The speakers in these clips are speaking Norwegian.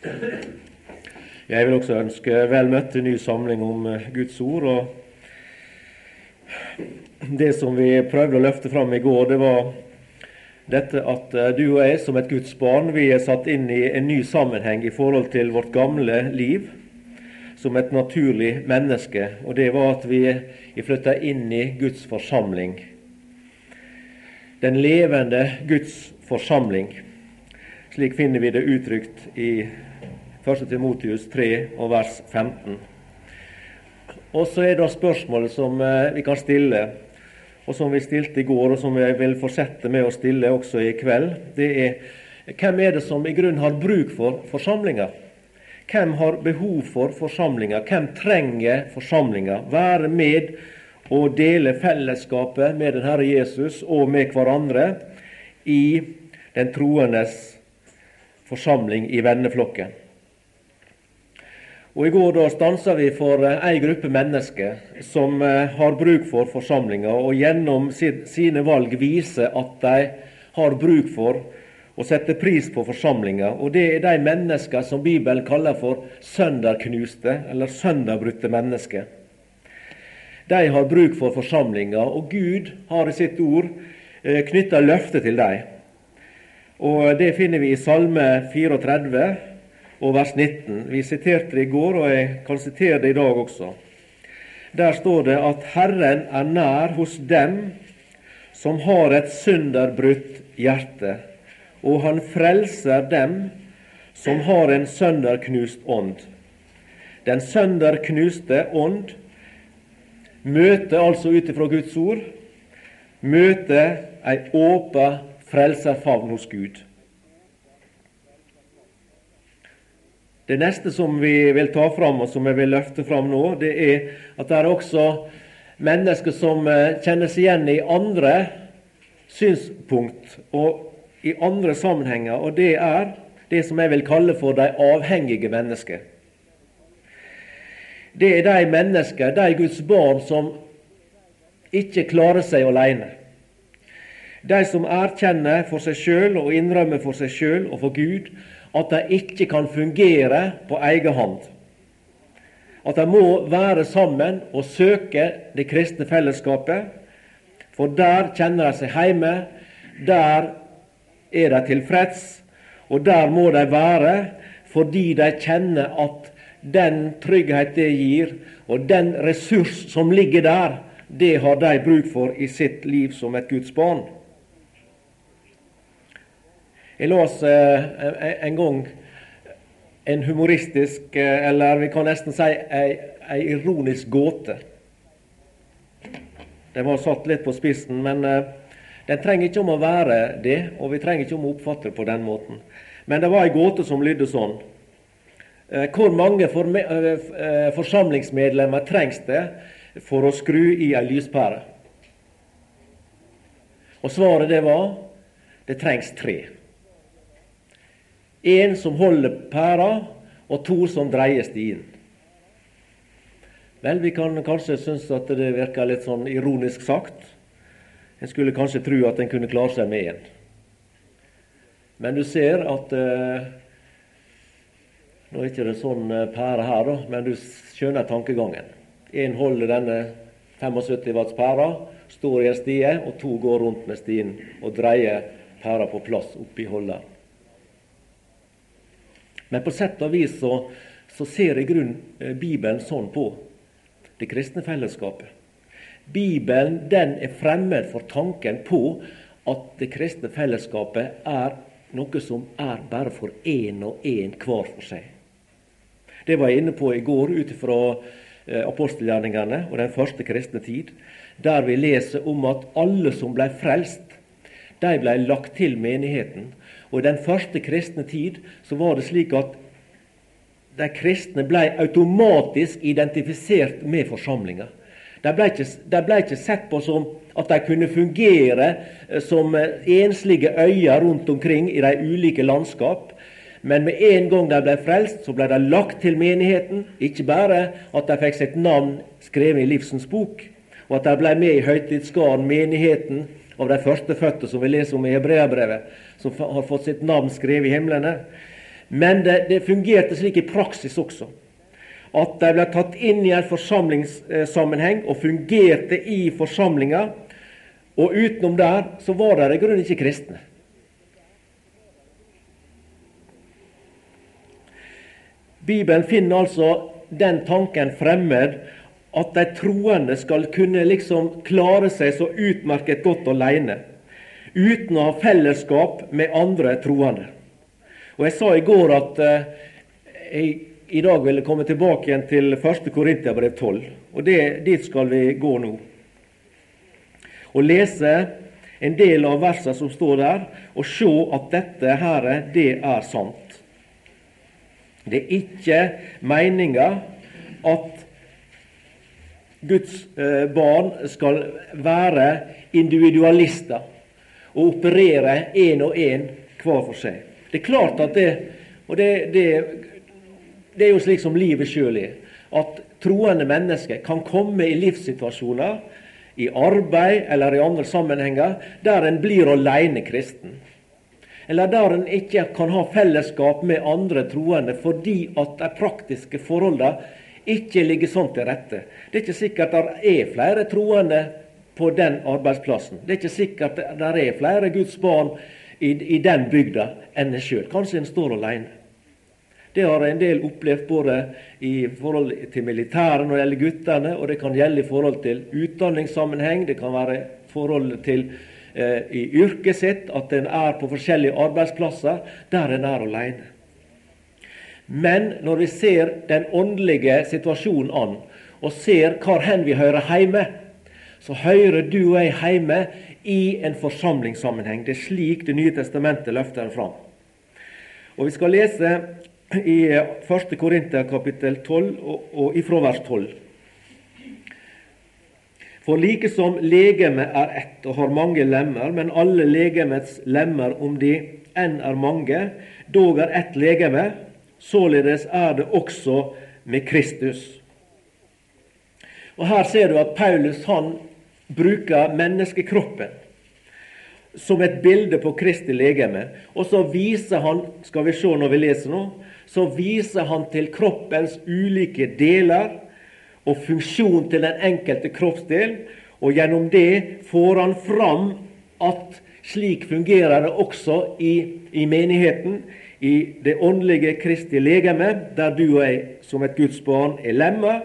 Jeg vil også ønske vel møtt til ny samling om eh, Guds ord. og Det som vi prøvde å løfte fram i går, det var dette at eh, du og jeg som et Guds barn, vi er satt inn i en ny sammenheng i forhold til vårt gamle liv som et naturlig menneske. Og det var at vi er flytta inn i Guds forsamling. Den levende Guds forsamling. Slik finner vi det uttrykt i 1. Timotius 3 og vers 15. Og så er det spørsmålet som eh, vi kan stille, og som vi stilte i går, og som jeg vil fortsette med å stille også i kveld. Det er hvem er det som i grunnen har bruk for forsamlinga? Hvem har behov for forsamlinga? Hvem trenger forsamlinga? Være med og dele fellesskapet med den Herre Jesus og med hverandre i den troendes forsamling i venneflokken. Og I går da stansa vi for eh, ei gruppe mennesker som eh, har bruk for forsamlinga, og gjennom sine valg viser at de har bruk for å sette pris på forsamlinga. Og det er de mennesker som Bibelen kaller for sønderknuste, eller sønderbrutte mennesker. De har bruk for forsamlinga, og Gud har i sitt ord eh, knytta løfte til dem. Og Det finner vi i Salme 34, og vers 19. Vi siterte det i går, og jeg kan sitere det i dag også. Der står det at Herren er nær hos dem som har et sønderbrutt hjerte, og han frelser dem som har en sønderknust ånd. Den sønderknuste ånd møter altså ut ifra Guds ord møter ei åpen frelserfavn hos Gud. Det neste som vi vil ta fram, og som jeg vil løfte fram nå, det er at det er også mennesker som kjennes kjenner seg igjen i andre synspunkt og i andre sammenhenger, og det er det som jeg vil kalle for de avhengige mennesker. Det er de mennesker, de Guds barn, som ikke klarer seg alene. De som erkjenner for seg sjøl og innrømmer for seg sjøl og for Gud at de ikke kan fungere på egen hånd. At de må være sammen og søke det kristne fellesskapet. For der kjenner de seg hjemme, der er de tilfreds, og der må de være fordi de kjenner at den trygghet det gir, og den ressurs som ligger der, det har de bruk for i sitt liv som et Guds barn. Jeg leste eh, en gang en humoristisk, eh, eller vi kan nesten si ei, ironisk gåte. Den var satt litt på spissen, men eh, den trenger ikke om å være det, og vi trenger ikke om å oppfatte det på den måten. Men det var ei gåte som lydde sånn. Hvor mange forsamlingsmedlemmer trengs det for å skru i ei lyspære? Og svaret det var det trengs tre. En som holder pæra, og to som dreier stien. Vel, vi kan kanskje synes at det virker litt sånn ironisk sagt. En skulle kanskje tro at en kunne klare seg med én. Men du ser at eh, Nå er ikke det sånn eh, pære her, da, men du skjønner tankegangen. En holder denne 75 watts pæra, står i en stie, og to går rundt med stien og dreier pæra på plass oppi holderen. Men på sett og vis så, så ser i grunn eh, Bibelen sånn på det kristne fellesskapet. Bibelen den er fremmed for tanken på at det kristne fellesskapet er noe som er bare for én og én hver for seg. Det var jeg inne på i går ut fra eh, apostelgjerningene og den første kristne tid, der vi leser om at alle som ble frelst, de ble lagt til menigheten. Og I den første kristne tid så var det slik at de kristne ble automatisk identifisert med forsamlinga. De ble, ikke, de ble ikke sett på som at de kunne fungere eh, som eh, enslige øyer rundt omkring i de ulike landskap. Men med en gang de ble frelst, så ble de lagt til menigheten. Ikke bare at de fikk sitt navn skrevet i livsens bok, og at de ble med i høytidsskaren, menigheten, av de førstefødte som vi leser om i Hebreabrevet, som har fått sitt navn skrevet i himlene. Men det, det fungerte slik i praksis også. At de ble tatt inn i en forsamlingssammenheng og fungerte i forsamlinga. Og utenom der så var de i grunnen ikke kristne. Bibelen finner altså den tanken fremmed at de troende skal kunne liksom klare seg så utmerket godt alene, uten å ha fellesskap med andre troende. Og Jeg sa i går at eh, jeg i dag ville komme tilbake igjen til 1. Korintiabrev 12. Og det, dit skal vi gå nå. Og lese en del av versene som står der, og se at dette her, det er sant. Det er ikke meninga at Guds eh, barn skal være individualister og operere én og én hver for seg. Det er klart at det Og det, det, det er jo slik som livet sjøl er. At troende mennesker kan komme i livssituasjoner, i arbeid eller i andre sammenhenger, der en blir aleine kristen. Eller der en ikke kan ha fellesskap med andre troende fordi at de praktiske forholdene ikke ligger sånn til rette. Det er ikke sikkert det er flere troende på den arbeidsplassen. Det er ikke sikkert det er flere Guds barn i, i den bygda enn en sjøl. Kanskje en står alene. Det har en del opplevd både i forhold til militæret når det gjelder guttene, og det kan gjelde i forhold til utdanningssammenheng, det kan være i forhold til eh, i yrket sitt, at en er på forskjellige arbeidsplasser der en er alene. Men når vi ser den åndelige situasjonen an, og ser hvor hen vi hører hjemme, så hører du og jeg hjemme i en forsamlingssammenheng. Det er slik Det nye testamentet løfter det fram. Og Vi skal lese i 1. Korinter kapittel 12 og, og ifra vers 12. For like som legemet er ett og har mange lemmer, men alle legemets lemmer, om de enn er mange, dog er ett legeme, således er det også med Kristus. Og Her ser du at Paulus han bruker menneskekroppen som et bilde på Kristi legeme. Og så viser han, skal vi se når vi leser nå, så viser han til kroppens ulike deler og funksjon til den enkelte kroppsdel. Og gjennom det får han fram at slik fungerer det også i, i menigheten, i det åndelige Kristi legeme, der du og jeg som et Guds barn er lemmer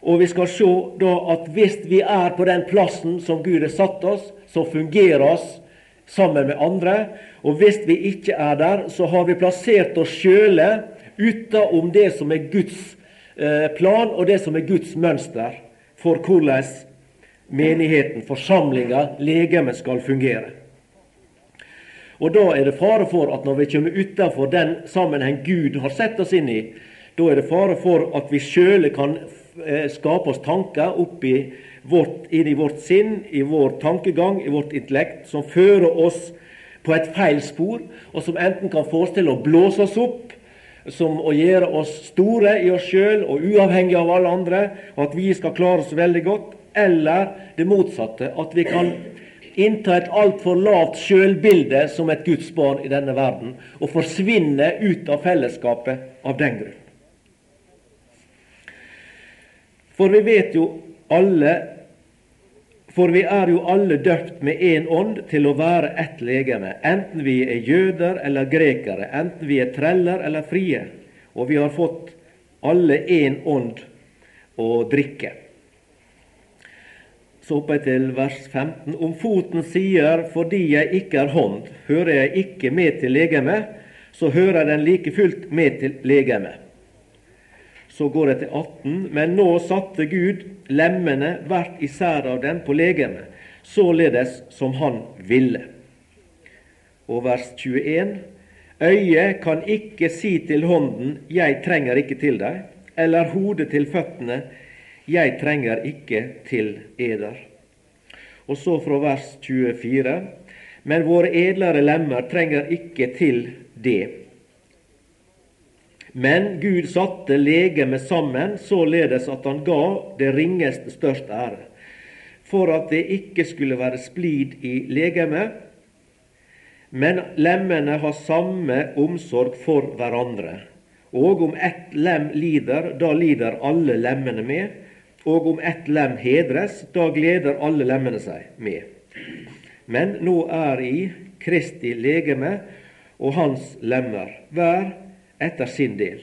og vi skal se da at hvis vi er på den plassen som Gud har satt oss, så fungerer oss sammen med andre. Og hvis vi ikke er der, så har vi plassert oss sjøle utenom det som er Guds eh, plan, og det som er Guds mønster for hvordan menigheten, forsamlinga, legemet skal fungere. Og Da er det fare for at når vi kommer utenfor den sammenheng Gud har sett oss inn i, da er det fare for at vi sjøle kan Eh, skape oss tanker oppi vårt, inn i vårt sinn, i vår tankegang, i vårt intellekt, som fører oss på et feil spor, og som enten kan få oss til å blåse oss opp, som å gjøre oss store i oss sjøl og uavhengige av alle andre, og at vi skal klare oss veldig godt, eller det motsatte, at vi kan innta et altfor lavt sjølbilde som et Guds barn i denne verden, og forsvinne ut av fellesskapet av den grunn. For vi vet jo alle For vi er jo alle døpt med én ånd til å være ett legeme, enten vi er jøder eller grekere, enten vi er treller eller frie, og vi har fått alle én ånd å drikke. Så hopper jeg til vers 15. Om foten sier 'fordi jeg ikke er hånd, hører jeg ikke med til legemet', så hører den like fullt med til legemet. Så går det til 18. Men nå satte Gud lemmene hvert især av dem på legemet, således som han ville. Og vers 21. Øyet kan ikke si til hånden 'Jeg trenger ikke til deg', eller hodet til føttene 'Jeg trenger ikke til eder'. Og så fra vers 24. Men våre edlere lemmer trenger ikke til det. Men Gud satte legemet sammen således at han ga det ringeste størst ære, for at det ikke skulle være splid i legemet, Men lemmene har samme omsorg for hverandre. Og om ett lem lider, da lider alle lemmene med. Og om ett lem hedres, da gleder alle lemmene seg med. Men nå er i Kristi legeme og hans lemmer, hver etter sin del.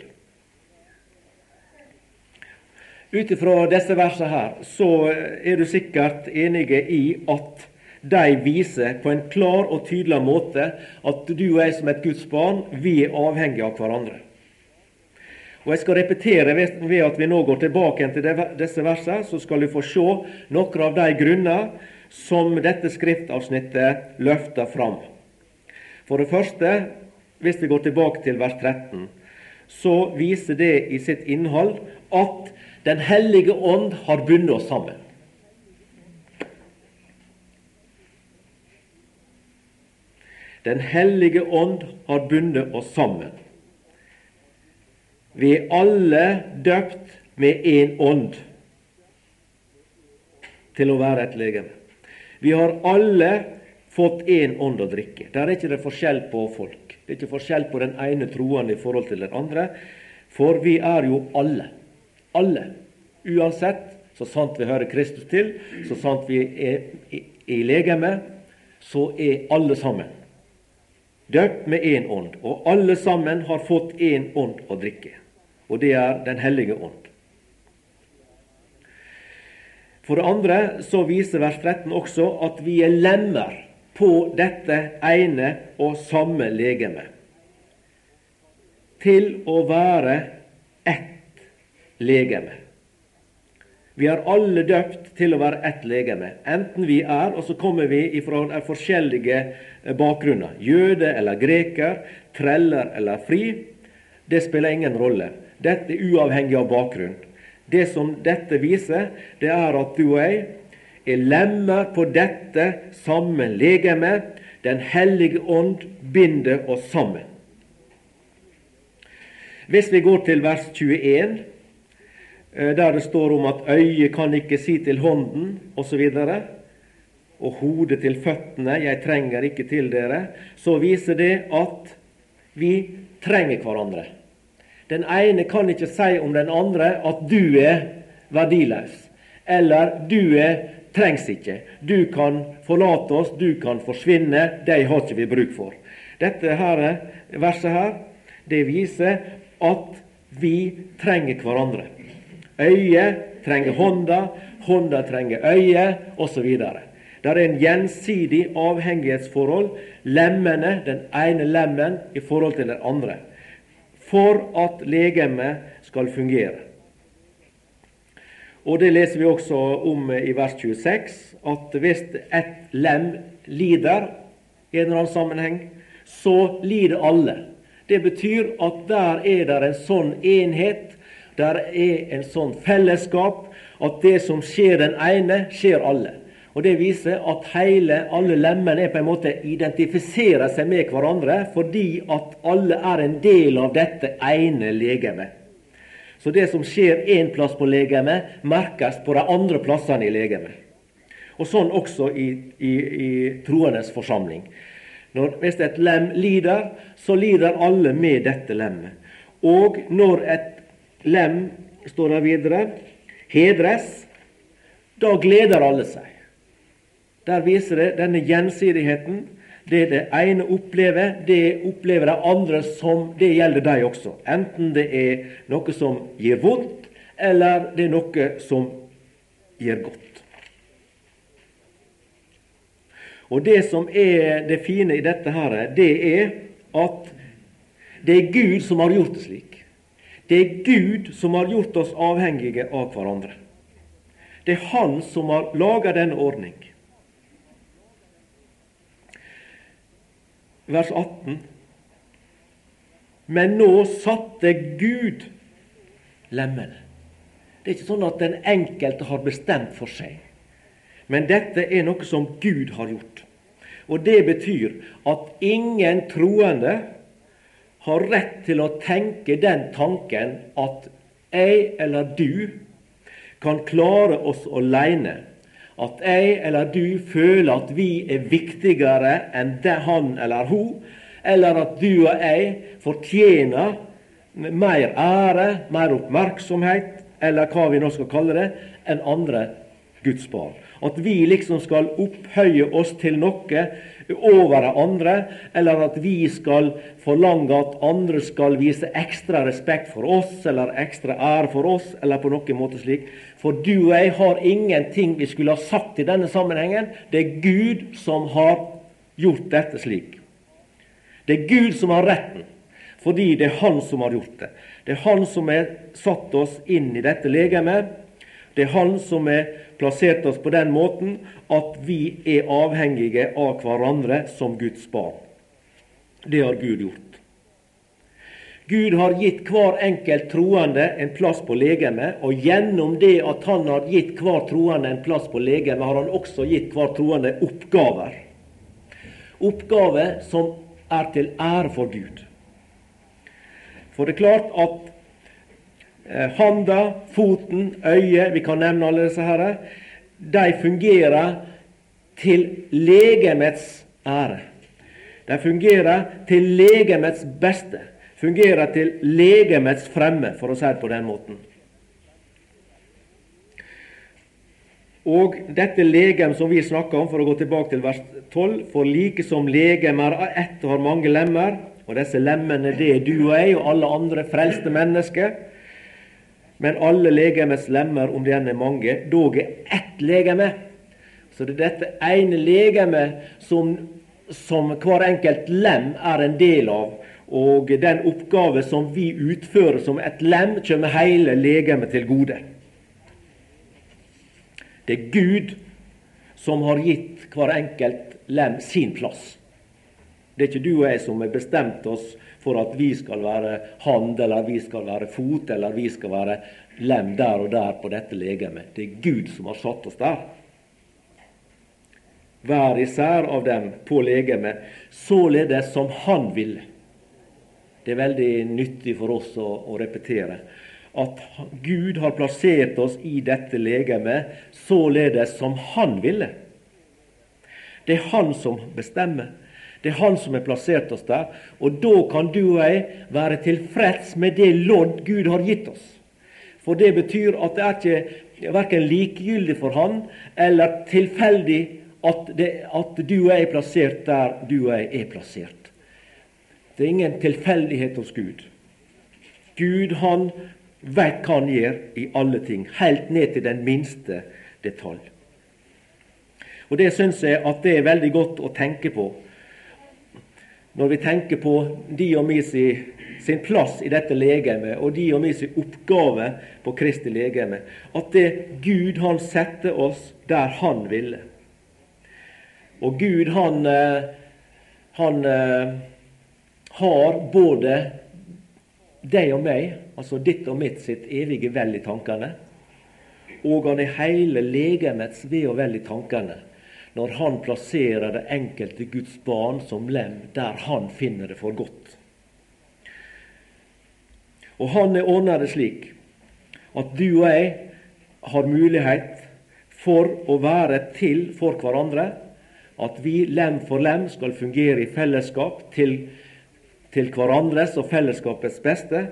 Ut ifra disse versene her, så er du sikkert enige i at de viser på en klar og tydelig måte at du og jeg som et Guds barn, vi er avhengige av hverandre. Og Jeg skal repetere ved at vi nå går tilbake til disse versene, så skal du få se noen av de grunner som dette skriftavsnittet løfter fram. For det første, hvis vi går tilbake til vers 13, så viser det i sitt innhold at Den hellige ånd har bundet oss sammen. Den hellige ånd har bundet oss sammen. Vi er alle døpt med én ånd til å være et legeme. Vi har alle fått én ånd å drikke. Der er ikke det forskjell på folk. Det er ikke forskjell på den ene troende i forhold til den andre. For vi er jo alle. Alle. Uansett, så sant vi hører Kristus til, så sant vi er i legeme, så er alle sammen døpt med én ånd, og alle sammen har fått én ånd å drikke, og det er Den hellige ånd. For det andre så viser vers 13 også at vi er lemmer på dette ene og samme legeme. Til å være ett legeme. Vi er alle døpt til å være ett legeme, enten vi er, og så kommer vi fra forskjellige eh, bakgrunner, jøde eller greker, treller eller fri. Det spiller ingen rolle. Dette er uavhengig av bakgrunn. Det som dette viser, det er at du og jeg er lemmer på dette samme legeme. Den hellige ånd binder oss sammen. Hvis vi går til vers 21 Eh, der det står om at øyet kan ikke si til hånden, osv., og, og hodet til føttene 'jeg trenger ikke til dere', så viser det at vi trenger hverandre. Den ene kan ikke si om den andre at 'du er verdiløs', eller 'du er trengs ikke'. 'Du kan forlate oss, du kan forsvinne', de har ikke vi bruk for. Dette her, verset her, det viser at vi trenger hverandre. Øyet trenger hånda, hånda trenger øyet, osv. Det er en gjensidig avhengighetsforhold, lemmene, den ene lemmen i forhold til den andre, for at legemet skal fungere. Og Det leser vi også om i vers 26, at hvis et lem lider i en eller annen sammenheng, så lider alle. Det betyr at der er det en sånn enhet der er en sånn fellesskap at det som skjer den ene, skjer alle. Og Det viser at hele, alle lemmene er på en måte identifiserer seg med hverandre fordi at alle er en del av dette ene legemet. Så det som skjer én plass på legemet, merkes på de andre plassene i legemet. Og sånn også i, i, i troendes forsamling. Når, hvis et lem lider, så lider alle med dette lemmet. Og når et lem, står det videre, hedres, da gleder alle seg. Der viser det denne gjensidigheten. Det det ene opplever, det opplever de andre som det gjelder dem også. Enten det er noe som gir vondt, eller det er noe som gir godt. Og Det som er det fine i dette, her, det er at det er Gud som har gjort det slik. Det er Gud som har gjort oss avhengige av hverandre. Det er Han som har laga denne ordning. Vers 18. Men nå satte Gud lemmene. Det er ikke sånn at den enkelte har bestemt for seg. Men dette er noe som Gud har gjort. Og Det betyr at ingen troende har rett til å tenke den tanken at jeg eller du kan klare oss aleine. At jeg eller du føler at vi er viktigere enn det han eller hun, eller at du og jeg fortjener mer ære, mer oppmerksomhet, eller hva vi nå skal kalle det, enn andre Guds barn. At vi liksom skal opphøye oss til noe over de andre, eller at vi skal forlange at andre skal vise ekstra respekt for oss, eller ekstra ære for oss, eller på noen måte slik. For du og jeg har ingenting vi skulle ha sagt i denne sammenhengen. Det er Gud som har gjort dette slik. Det er Gud som har retten, fordi det er Han som har gjort det. Det er Han som har satt oss inn i dette legemet. Det er Han som har plassert oss på den måten at vi er avhengige av hverandre som Guds barn. Det har Gud gjort. Gud har gitt hver enkelt troende en plass på legemet, og gjennom det at Han har gitt hver troende en plass på legemet, har Han også gitt hver troende oppgaver. Oppgaver som er til ære for Gud. For det er klart at handa, foten, øyet, vi kan nevne alle disse her, de fungerer til legemets ære. De fungerer til legemets beste. Fungerer til legemets fremme, for å si det på den måten. Og dette legem som vi snakker om, for å gå tilbake til vers 12, for like som legem er ett og har mange lemmer, og disse lemmene det er du og jeg og alle andre frelste mennesker. Men alle legemets lemmer, om de enn er mange, dog er ett legeme. Så det er dette ene legemet som, som hver enkelt lem er en del av. Og den oppgave som vi utfører som et lem, kommer hele legemet til gode. Det er Gud som har gitt hver enkelt lem sin plass. Det er ikke du og jeg som har bestemt oss for at vi skal være hand, eller vi skal være fot, eller vi skal være lem der og der på dette legemet. Det er Gud som har satt oss der. Hver især av dem på legemet, således som Han ville. Det er veldig nyttig for oss å, å repetere at Gud har plassert oss i dette legemet således som Han ville. Det er Han som bestemmer. Det er Han som har plassert oss der. Og da kan du og jeg være tilfreds med det lodd Gud har gitt oss. For det betyr at det er ikke verken likegyldig for Han eller tilfeldig at, det, at du og jeg er plassert der du og jeg er plassert. Det er ingen tilfeldighet hos Gud. Gud han vet hva han gjør i alle ting, helt ned til den minste detalj. Og Det syns jeg at det er veldig godt å tenke på når vi tenker på de og mi sin plass i dette legemet, og de og mi sin oppgave på Kristi legeme, at det Gud han setter oss der Han ville. Og Gud han, eh, han eh, har både deg og meg, altså ditt og mitt sitt evige vel i tankene, og han er hele legemets ve og vel i tankene når han plasserer det enkelte Guds barn som lem der han finner det for godt. Og han er ordna det slik at du og jeg har mulighet for å være til for hverandre. At vi lem for lem skal fungere i fellesskap til, til hverandres og fellesskapets beste.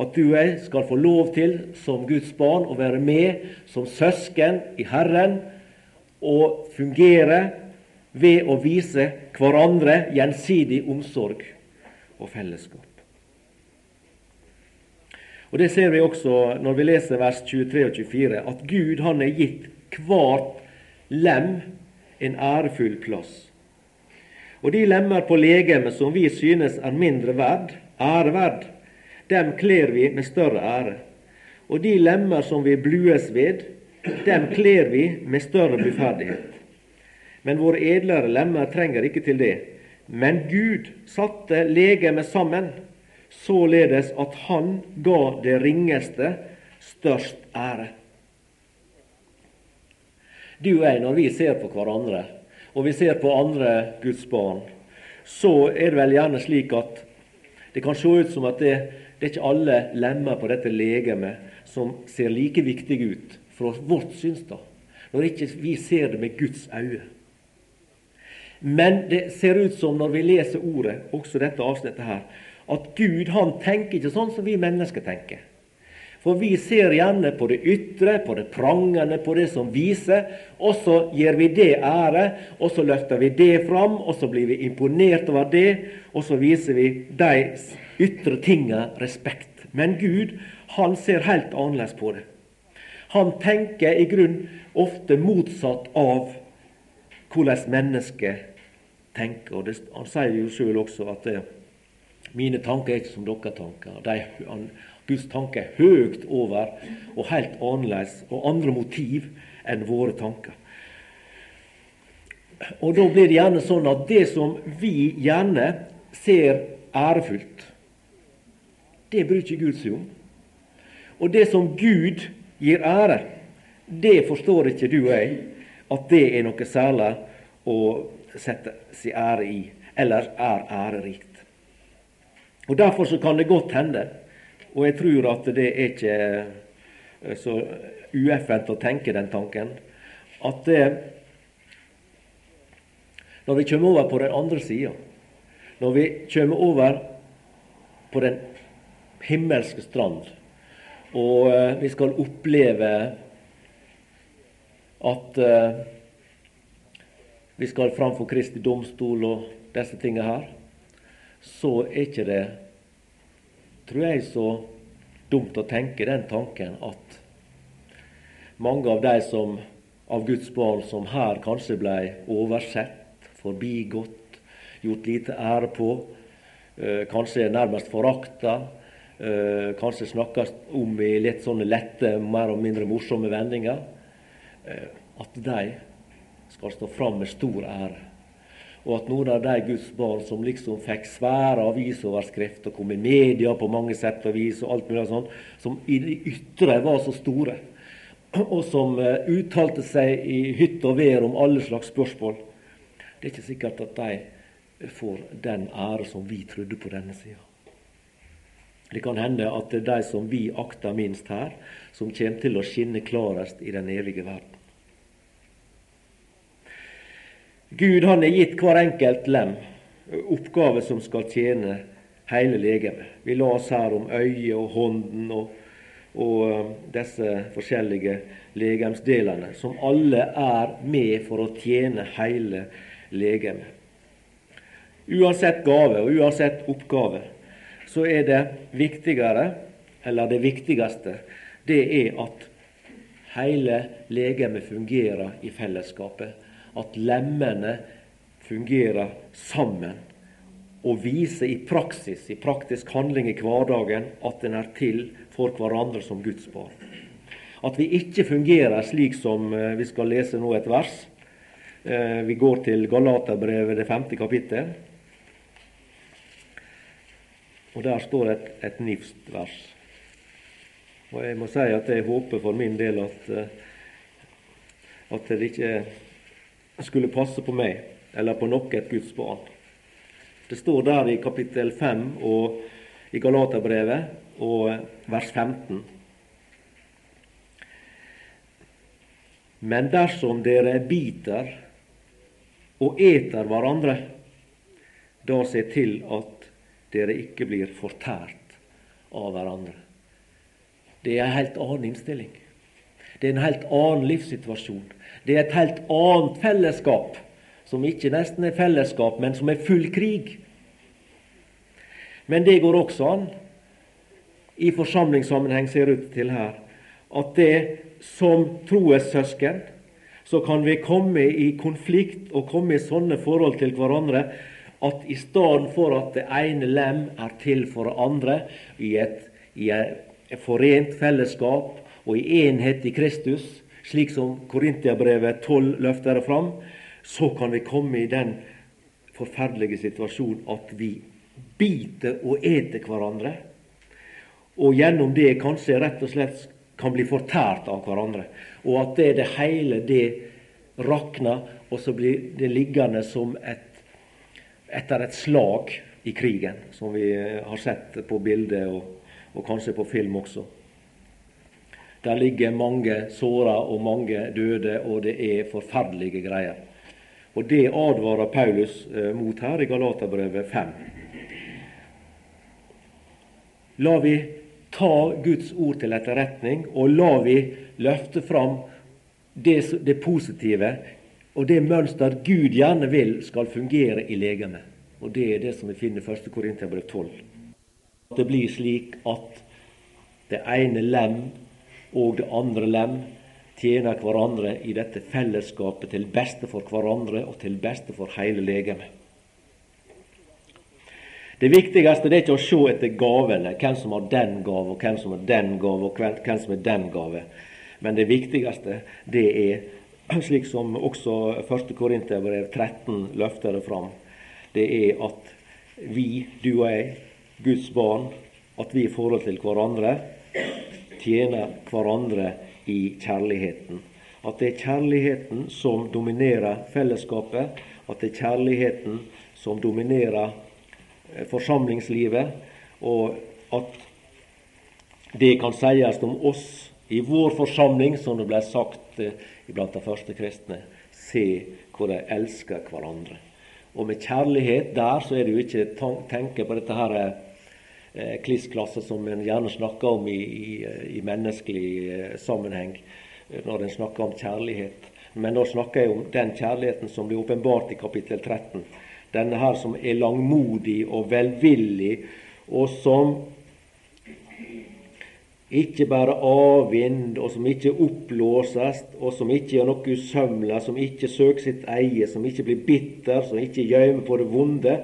At du og jeg skal få lov til, som Guds barn, å være med som søsken i Herren å fungere ved å vise hverandre gjensidig omsorg og fellesskap. Og Det ser vi også når vi leser vers 23 og 24, at Gud han er gitt hvert lem en ærefull plass. Og de lemmer på legemet som vi synes er mindre verd, æreverd, dem kler vi med større ære. Og de lemmer som vi blues ved, dem kler vi med større bluferdighet. Men våre edlere lemmer trenger ikke til det. Men Gud satte legemet sammen, således at Han ga det ringeste størst ære. Du og jeg, når vi ser på hverandre, og vi ser på andre Guds barn, så er det vel gjerne slik at det kan se ut som at det, det er ikke alle lemmer på dette legemet som ser like viktige ut fra vårt synsdag, når ikke vi ser det med Guds øyne. Men det ser ut som når vi leser ordet, også dette avsnittet her, at Gud han tenker ikke sånn som vi mennesker tenker. For vi ser gjerne på det ytre, på det prangende, på det som viser, og så gir vi det ære, og så løfter vi det fram, og så blir vi imponert over det, og så viser vi de ytre tinga respekt. Men Gud, han ser helt annerledes på det. Han tenker i grunn ofte motsatt av hvordan mennesket tenker. Og det, han sier jo sjøl også at det, mine tanker er ikke som deres tanker. De, han, Guds tanker er høyt over og helt annerledes og andre motiv enn våre tanker. Og Da blir det gjerne sånn at det som vi gjerne ser ærefullt, det bryr ikke Gud seg om. Og det som Gud gir ære, det forstår ikke du og jeg at det er noe særlig å sette sin ære i, eller er ærerikt. Og Derfor så kan det godt hende, og jeg tror at det er ikke eh, så ueffent å tenke den tanken, at det, når vi kommer over på den andre sida, når vi kommer over på den himmelske strand, og eh, vi skal oppleve at uh, vi skal framfor Kristi domstol og disse tingene her, så er ikke det, tror jeg, så dumt å tenke den tanken at mange av de som, av Guds barn som her kanskje ble oversett, forbigått, gjort lite ære på, uh, kanskje nærmest forakta, uh, kanskje snakkes om i litt sånne lette, mer og mindre morsomme vendinger Eh, at de skal stå fram med stor ære. Og at noen av de Guds barn som liksom fikk svære avisoverskrifter, kom i media på mange sett og vis, og alt mulig sånt, som i det ytre var så store, og som eh, uttalte seg i hytt og vær om alle slags spørsmål, det er ikke sikkert at de får den ære som vi trodde på denne sida. Det kan hende at det er de som vi akter minst her, som kommer til å skinne klarest i den evige verden. Gud han har gitt hver enkelt lem oppgave som skal tjene hele legemet. Vi la oss her om øyet og hånden og, og um, disse forskjellige legemsdelene, som alle er med for å tjene hele legemet. Uansett gave og uansett oppgave så er det viktigere, eller det viktigste, det er at hele legemet fungerer i fellesskapet. At lemmene fungerer sammen og viser i praksis, i praktisk handling i hverdagen, at en er til for hverandre som Guds barn. At vi ikke fungerer slik som eh, vi skal lese nå et vers. Eh, vi går til Galaterbrevet, det femte kapittel. Og der står et, et nifst vers. Og jeg må si at jeg håper for min del at, eh, at det ikke skulle passe på meg eller på noe et Guds barn. Det står der i kapittel 5 og i Galaterbrevet og vers 15. Men dersom dere biter og eter hverandre, da se til at dere ikke blir fortært av hverandre. Det er en helt annen innstilling. Det er en helt annen livssituasjon. Det er et helt annet fellesskap, som ikke nesten er fellesskap, men som er full krig. Men det går også an, i forsamlingssammenheng ser det ut til her, at det som troessøsken, så kan vi komme i konflikt og komme i sånne forhold til hverandre at i stedet for at det ene lem er til for det andre i et, i et forent fellesskap og i enhet i Kristus, slik som Korintiabrevet 12 løfter det fram, så kan vi komme i den forferdelige situasjonen at vi biter og eter hverandre, og gjennom det kanskje rett og slett kan bli fortært av hverandre. Og at det, det hele det rakner, og så blir det liggende som et etter et slag i krigen, som vi har sett på bildet og, og kanskje på film også. Der ligger mange såra og mange døde, og det er forferdelige greier. Og Det advarer Paulus eh, mot her i Galaterbrevet 5. La vi ta Guds ord til etterretning, og la vi løfte fram det, det positive og det mønster Gud gjerne vil skal fungere i legemet. Og Det er det som vi finner i 1. Korinterbrev 12. Det blir slik at det ene lem og det andre lem tjener hverandre i dette fellesskapet til beste for hverandre og til beste for hele legemet. Det viktigste det er ikke å se etter gavene, hvem som har den gave, og hvem som har den gave, og hvem som har den gave. Men det viktigste det er, slik som også 1. Korinterbrev 13 løfter det fram, det er at vi, du og jeg, Guds barn, at vi i forhold til hverandre tjener hverandre i kjærligheten. At det er kjærligheten som dominerer fellesskapet, at det er kjærligheten som dominerer eh, forsamlingslivet, og at det kan sies om oss i vår forsamling, som det ble sagt eh, blant de første kristne. Se hvor de elsker hverandre. Og med kjærlighet der så er det jo ikke tenke på dette her eh, kliss-klasse som en gjerne snakker om i, i, i menneskelig eh, sammenheng eh, når en snakker om kjærlighet. Men da snakker jeg om den kjærligheten som blir åpenbart i kapittel 13. Denne her som er langmodig og velvillig, og som ikke bare avvind, og som ikke oppblåses, og som ikke gjør noe usømla, som ikke søker sitt eie, som ikke blir bitter, som ikke gjemmer på det vonde,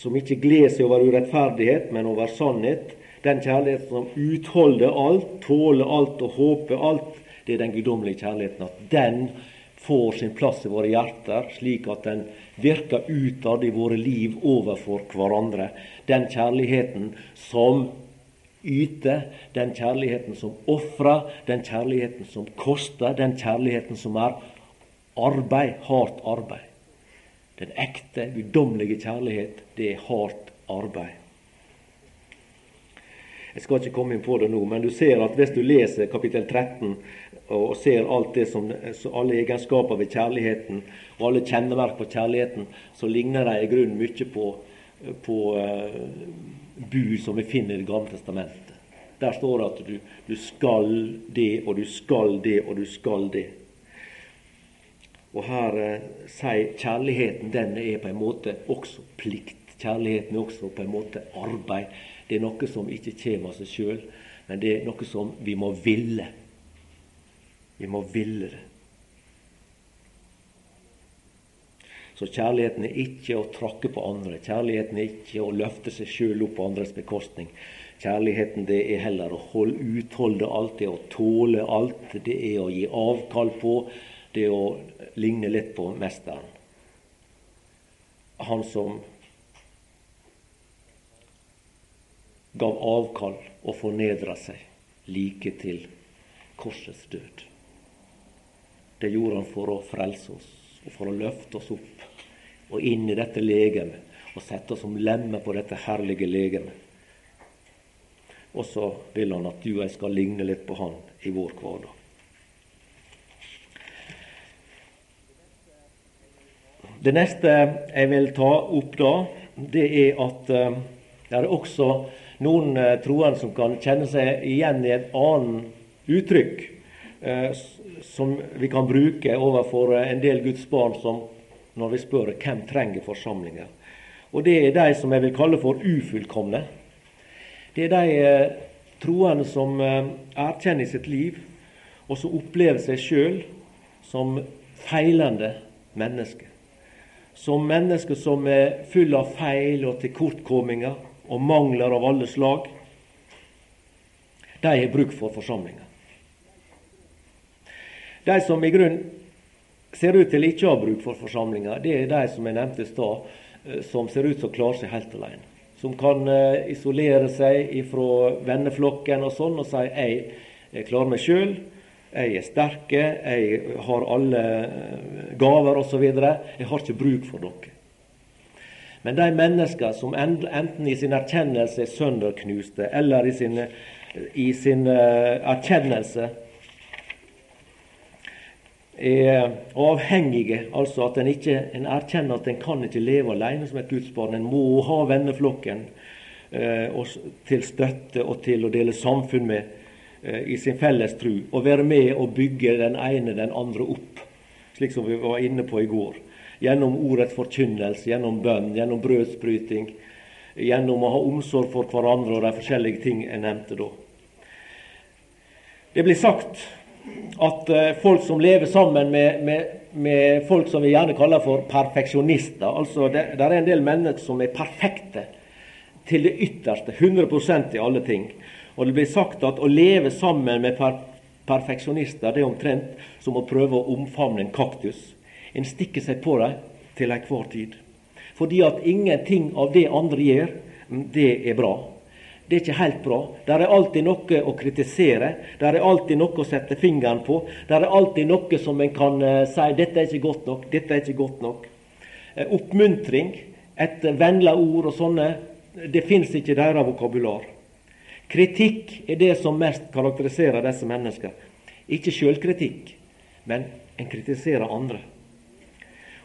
som ikke gleder seg over urettferdighet, men over sannhet. Den kjærligheten som utholder alt, tåler alt og håper alt, det er den guddommelige kjærligheten. At den får sin plass i våre hjerter, slik at den virker utad i våre liv overfor hverandre. Den kjærligheten som yte, den kjærligheten som ofrer, den kjærligheten som koster, den kjærligheten som er arbeid, hardt arbeid. Den ekte, guddommelige kjærlighet, det er hardt arbeid. Jeg skal ikke komme inn på det nå, men du ser at hvis du leser kapittel 13 og ser alt det som, alle egenskaper ved kjærligheten og alle kjenneverk på kjærligheten, så ligner de i grunnen mye på, på uh, bud som vi finner i Det gamle testamentet. Der står det at du, du skal det, og du skal det, og du skal det. Og her eh, sier kjærligheten den er på en måte også plikt. Kjærligheten er også på en måte arbeid. Det er noe som ikke kommer av seg sjøl, men det er noe som vi må ville. Vi må ville det. Så kjærligheten er ikke å trakke på andre. Kjærligheten er ikke å løfte seg sjøl opp på andres bekostning. Kjærligheten det er heller å holde, utholde alt, det er å tåle alt. Det er å gi avkall på. Det er å ligne litt på mesteren. Han som gav avkall og fornedra seg like til korsets død. Det gjorde han for å frelse oss og for å løfte oss opp og inn i dette legemet og sette oss som lemmer på dette herlige legemet. Og så vil han at du og jeg skal ligne litt på han i vår hverdag. Det neste jeg vil ta opp da, det er at uh, det er også noen uh, troende som kan kjenne seg igjen i et annet uttrykk uh, som vi kan bruke overfor en del Guds barn som når vi spør hvem trenger forsamlinger. Og Det er de som jeg vil kalle for ufullkomne. Det er de eh, troende som eh, erkjenner sitt liv, og som opplever seg sjøl som feilende mennesker. Som mennesker som er fulle av feil og tilkortkomminger og mangler av alle slag. De har bruk for forsamlinger. De som i grunn ser ut til ikke å ha bruk for forsamlinger, det er de som jeg nevnte i stad, eh, som ser ut som klarer seg helt alene. Som kan eh, isolere seg fra venneflokken og sånn og si jeg, jeg klarer meg sjøl, jeg er sterke, jeg har alle eh, gaver osv. Jeg har ikke bruk for dere. Men de mennesker som enten i sin erkjennelse er sønderknuste, eller i sin, i sin erkjennelse er avhengige, altså at en ikke en erkjenner at en kan ikke leve alene som et gudsbarn. En må ha venneflokken eh, til støtte og til å dele samfunn med eh, i sin felles tru, og være med og bygge den ene den andre opp, slik som vi var inne på i går gjennom ordets forkynnelse, gjennom bønn, gjennom brødsbryting, gjennom å ha omsorg for hverandre og de forskjellige ting jeg nevnte da. Det blir sagt at uh, folk som lever sammen med, med, med, folk som vi gjerne kaller for perfeksjonister altså det, det er en del mennesker som er perfekte til det ytterste, 100% i alle ting. Og det blir sagt at å leve sammen med per perfeksjonister det er omtrent som å prøve å omfavne en kaktus. En stikker seg på dem til enhver tid. Fordi at ingenting av det andre gjør, mm, det er bra. Det er ikke helt bra. Der er alltid noe å kritisere. Der er alltid noe å sette fingeren på. Der er alltid noe som en kan uh, si 'dette er ikke godt nok', 'dette er ikke godt nok'. Uh, oppmuntring, et vennlig ord og sånne, det fins ikke i deres vokabular. Kritikk er det som mest karakteriserer disse menneskene. Ikke sjølkritikk, men en kritiserer andre.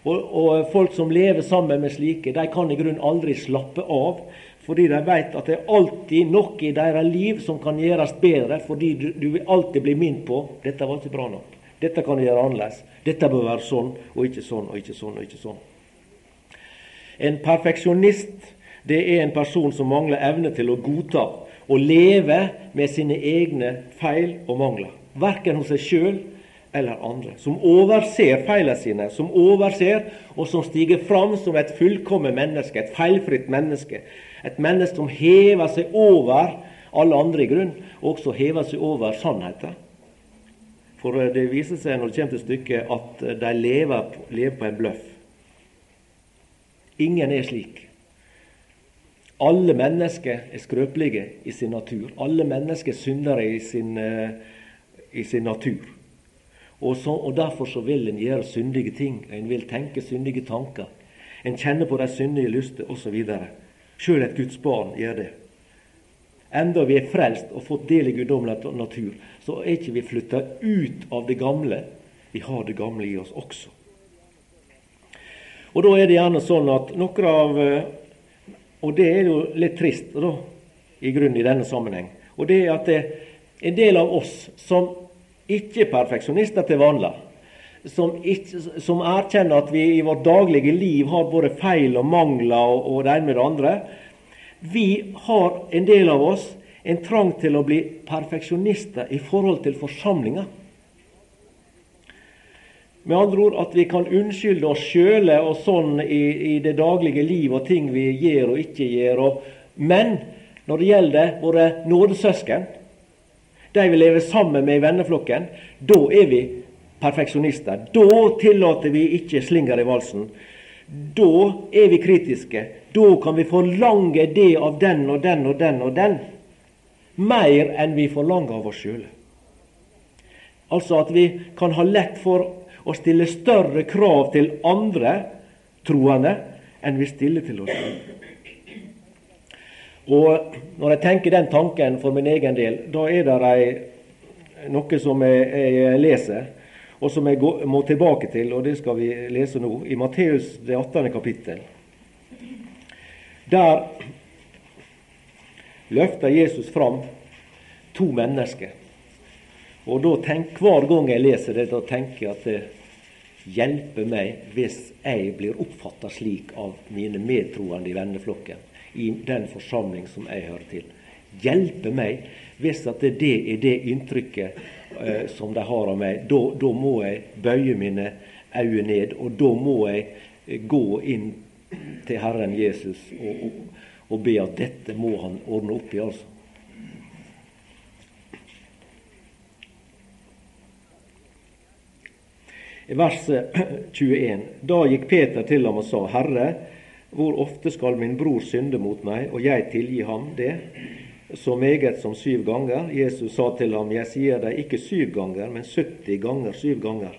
Og, og, folk som lever sammen med slike, de kan i grunnen aldri slappe av. Fordi de veit at det er alltid noe i deres liv som kan gjøres bedre. Fordi du, du vil alltid bli minnet på dette var ikke bra nok. Dette kan du gjøre annerledes. Dette bør være sånn, og ikke sånn, og ikke sånn, og ikke sånn. En perfeksjonist det er en person som mangler evne til å godta og leve med sine egne feil og mangler. Verken hos seg sjøl eller andre. Som overser feilene sine, som overser, og som stiger fram som et fullkomment menneske, et feilfritt menneske. Et menneske som hever seg over alle andre i grunn, og også hever seg over sannheten. For eh, det viser seg når det kommer til stykket, at eh, de lever, lever på en bløff. Ingen er slik. Alle mennesker er skrøpelige i sin natur. Alle mennesker er syndere i sin, uh, i sin natur. Og, så, og Derfor så vil en gjøre syndige ting. En vil tenke syndige tanker. En kjenner på de syndige lyster osv. Sjøl et Guds barn gjør det. Enda vi er frelst og fått del i guddommelig natur, så er ikke vi flytta ut av det gamle. Vi har det gamle i oss også. Og Da er det gjerne sånn at noen av Og det er jo litt trist da, i grunnen i denne sammenheng. Og det er at det er en del av oss som ikke er perfeksjonister til vanlig, som, ikke, som, erkjenner at vi i vårt daglige liv har både feil og mangler og, og det ene med det andre. Vi har, en del av oss, en trang til å bli perfeksjonister i forhold til forsamlinga. Med andre ord at vi kan unnskylde oss sjøle og sånn i, i, det daglige liv og ting vi gjør og ikke gjør. Og, men når det gjelder våre nådesøsken, de vi lever sammen med i venneflokken, da er vi perfeksjonister. Da tillater vi ikke slinger i valsen. Da er vi kritiske. Da kan vi forlange det av den og den og den og den. Mer enn vi forlanger av oss sjøle. Altså at vi kan ha lett for å stille større krav til andre troende enn vi stiller til oss sjøl. Og Når jeg tenker den tanken for min egen del, da er det noe som jeg, jeg, leser, og som jeg må tilbake til, og det skal vi lese nå, i Matteus det 18. kapittel. Der løfter Jesus fram to mennesker. Og da tenk, Hver gang jeg leser det, da tenker jeg at det hjelper meg hvis jeg blir oppfatta slik av mine medtroende i venneflokken i den forsamling som jeg hører til. Hjelpe meg hvis at det er det inntrykket eh, som de har av meg. Da, må jeg bøye mine øyne ned, og da må jeg eh, gå inn til Herren Jesus og, og, og, be at dette må han ordne opp i. altså. I vers 21. Da gikk Peter til ham og sa, Herre, hvor ofte skal min bror synde mot meg, og jeg tilgi ham det? Så meget som syv ganger. Jesus sa til ham, jeg sier deg ikke syv ganger, men 70 ganger syv ganger.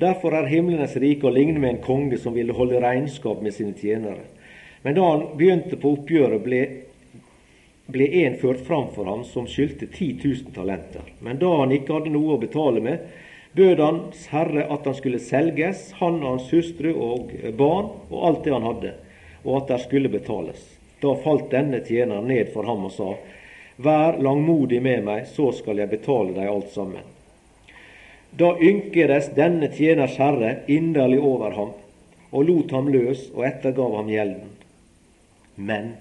Derfor er himlenes rike å ligne med en konge som ville holde regnskap med sine tjenere. Men da han begynte på oppgjøret, ble, ble en ført fram for ham som skyldte 10 000 talenter. Men da han ikke hadde noe å betale med, bød hans herre at han skulle selges, han og hans hustru og barn og alt det han hadde, og at der skulle betales. Da falt denne tjeneren ned for ham og sa, Vær langmodig med meg, så skal jeg betale deg alt sammen. Da ynkedes denne tjeners herre inderlig over ham, og lot ham løs og ettergav ham gjelden. Men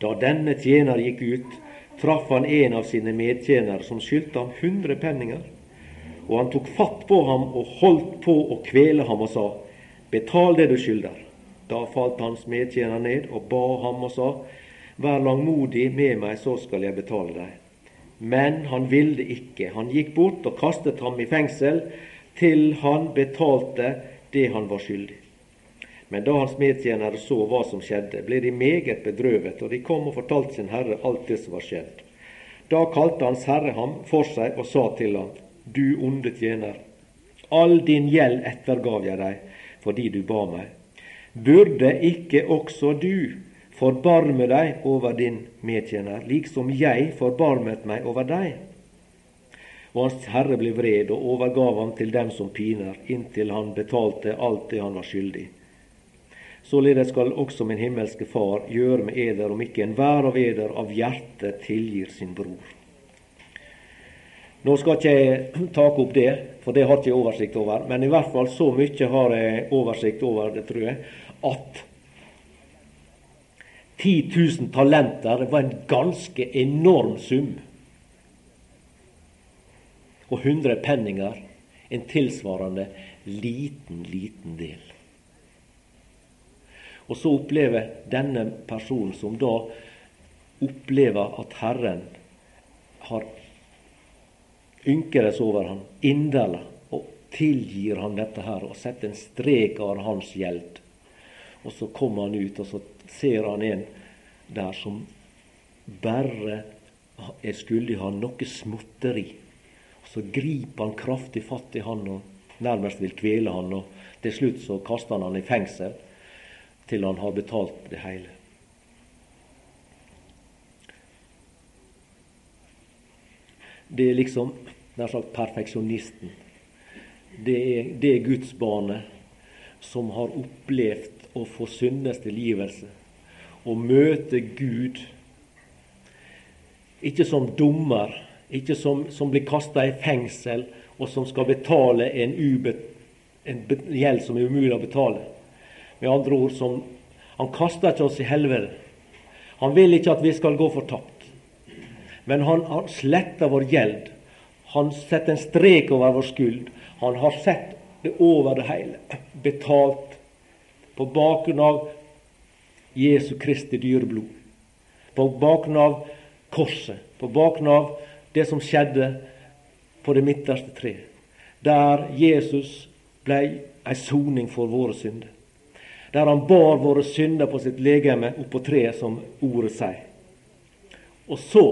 da denne tjener gikk ut, traff han en av sine medtjenere som skyldte ham hundre penninger. Og han tok fatt på ham og holdt på å kvele ham og sa, Betal det du skylder. Da falt hans medtjener ned og ba ham og sa, Vær langmodig med meg, så skal jeg betale deg. Men han ville ikke. Han gikk bort og kastet ham i fengsel til han betalte det han var skyldig. Men da hans medtjenere så hva som skjedde, ble de meget bedrøvet, og de kom og fortalte sin herre alt det som var skjedd. Da kalte hans herre ham for seg og sa til ham, Du onde tjener, all din gjeld ettergav jeg deg fordi du ba meg. Burde ikke også du forbarme deg over din medtjener, liksom jeg forbarmet meg over deg? Og hans herre ble vred og overgav ham til dem som piner, inntil han betalte alt det han var skyldig. Således skal også min himmelske Far gjøre med eder, om ikke enhver av eder av hjertet tilgir sin bror. Nå skal ikke jeg ta opp det, for det har ikke jeg oversikt over. Men i hvert fall så mye har jeg oversikt over det, tror jeg, at 10 000 talenter var en ganske enorm sum. Og 100 penninger en tilsvarende liten, liten del. Og så opplever denne personen, som da opplever at Herren har ynkedes over ham inderlig og tilgir ham dette her og setter en strek over hans gjeld. Og så kommer han ut, og så ser han en der som bare er skyldig han noe småtteri. Og så griper han kraftig fatt i han og nærmest vil kvele han, og til slutt så kaster han han i fengsel til han har betalt det hele. Det er liksom nær sagt perfeksjonisten. Det er det gudsbarnet som har opplevd å få syndes tilgivelse Å møte Gud ikke som dommer, ikke som, som blir kasta i fengsel, og som skal betale en, ube, en gjeld som er umulig å betale. Med andre ord som Han kaster ikke oss i helvete. Han vil ikke at vi skal gå fortapt. Men han, har sletta vår gjeld. Han setter en strek over vår skyld. Han har sett det over det hele. Betalt på bakgrunn av Jesu Kristi dyreblod. På bakgrunn av korset. På bakgrunn av det som skjedde på det midterste treet. Der Jesus ble ei soning for våre synder der han bar våre synder på sitt legeme oppå på treet, som ordet sier. Og så,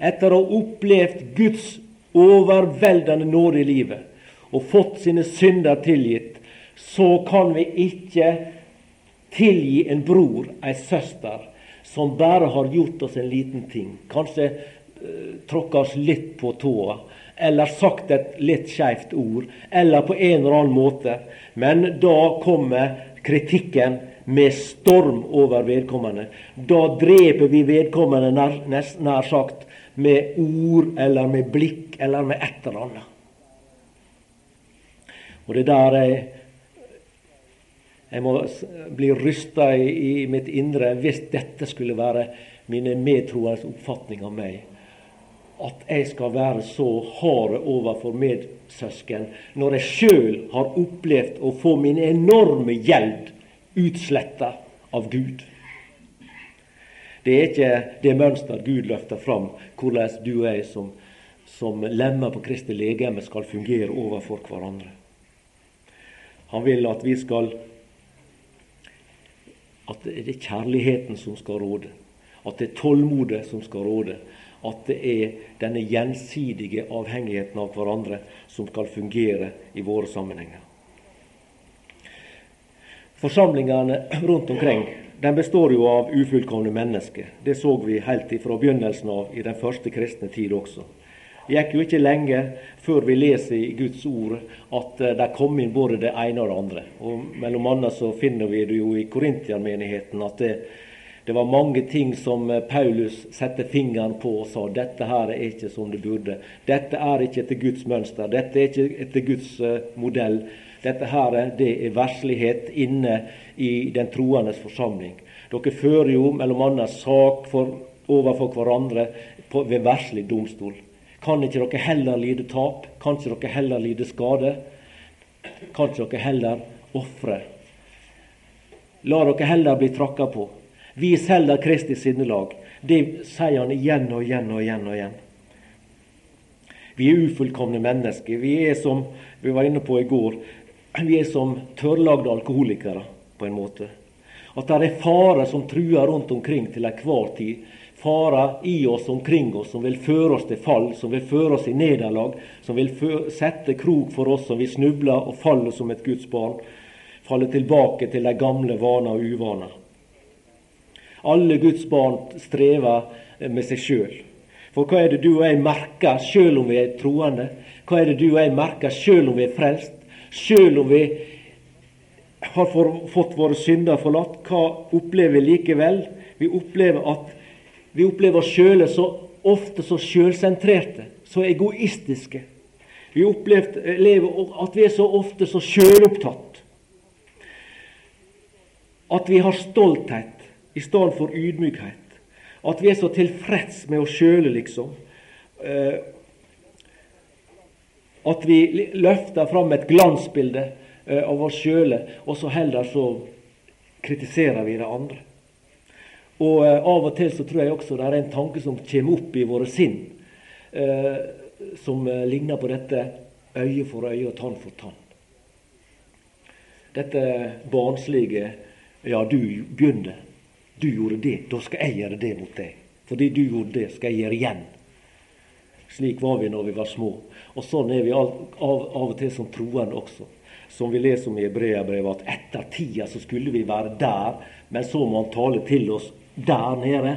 etter å ha opplevd Guds overveldende nåde i livet og fått sine synder tilgitt, så kan vi ikke tilgi en bror, ei søster, som bare har gjort oss en liten ting. Kanskje uh, tråkka oss litt på tåa, eller sagt et litt skeivt ord, eller på en eller annen måte. Men da kommer kritikken med storm over vedkommende. Da dreper vi vedkommende nær, nær sagt med ord eller med blikk eller med et eller annet. Og det der jeg, jeg må bli rysta i, i, mitt indre hvis dette skulle være mine medtroers oppfatning av meg. At jeg skal være så hard overfor medsøsken når jeg sjøl har opplevd å få min enorme gjeld utsletta av Gud. Det er ikke det mønster Gud løfter fram, hvordan du og jeg som, som lemmer på Kristi legeme skal fungere overfor hverandre. Han vil at vi skal At det er kjærligheten som skal råde. At det er tålmodet som skal råde. At det er denne gjensidige avhengigheten av hverandre som skal fungere i våre sammenhenger. Forsamlingene rundt omkring den består jo av ufullkomne mennesker. Det så vi helt fra begynnelsen av i den første kristne tid også. Det gikk jo ikke lenge før vi leser i Guds ord at eh, det kom inn både det ene og det andre. Og Mellom annet så finner vi det jo i Korintianmenigheten at det, det var mange ting som eh, Paulus satte fingeren på og sa dette her er ikke som det burde. Dette er ikke etter Guds mønster. Dette er ikke etter Guds uh, modell. Dette her det er verslighet inne i den troendes forsamling. Dere fører jo mellom annet sak for, overfor hverandre på, ved verslig domstol. Kan ikke dere heller lide tap? Kan ikke dere heller lide skade? Kan ikke dere heller ofre? La dere heller bli tråkka på. Vis heller Kristi sinnelag. Det sier han igjen og igjen og igjen. og igjen. Vi er ufullkomne mennesker. Vi er som vi var inne på i går, vi er som tørrlagde alkoholikere, på en måte. At det er farer som truer rundt omkring til enhver tid. Farer i oss omkring oss som vil føre oss til fall, som vil føre oss i nederlag, som vil sette krok for oss som vi snubler og faller som et Guds barn. Faller tilbake til de gamle vaner og uvaner. Alle Guds barn strever med seg sjøl. For hva er det du og jeg merker sjøl om vi er troende? Hva er det du og jeg merker sjøl om vi er frelst? Sjøl om vi har fått våre synder forlatt, hva opplever vi likevel? Vi opplever at vi opplever oss sjøle så ofte så sjølsentrerte, så egoistiske. Vi opplever at vi er så ofte så sjølopptatt. At vi har stolthet i stedet for ydmykhet. At vi er så tilfreds med oss sjøle, liksom. At vi løfter fram et glansbilde eh, av oss sjøle, og så heller så kritiserer vi det andre. Og eh, Av og til så tror jeg også det er en tanke som kommer opp i våre sinn, eh, som ligner på dette øye for øye og tann for tann. Dette barnslige Ja, du begynner. Du gjorde det. Da skal jeg gjøre det mot deg. Fordi du gjorde det, skal jeg gjøre igjen. Slik var vi når vi var små. Og sånn er vi av, av, og til som troende også. Som vi leser om i Hebreabrevet, at etter tida så skulle vi være der, men så må han tale til oss der nede.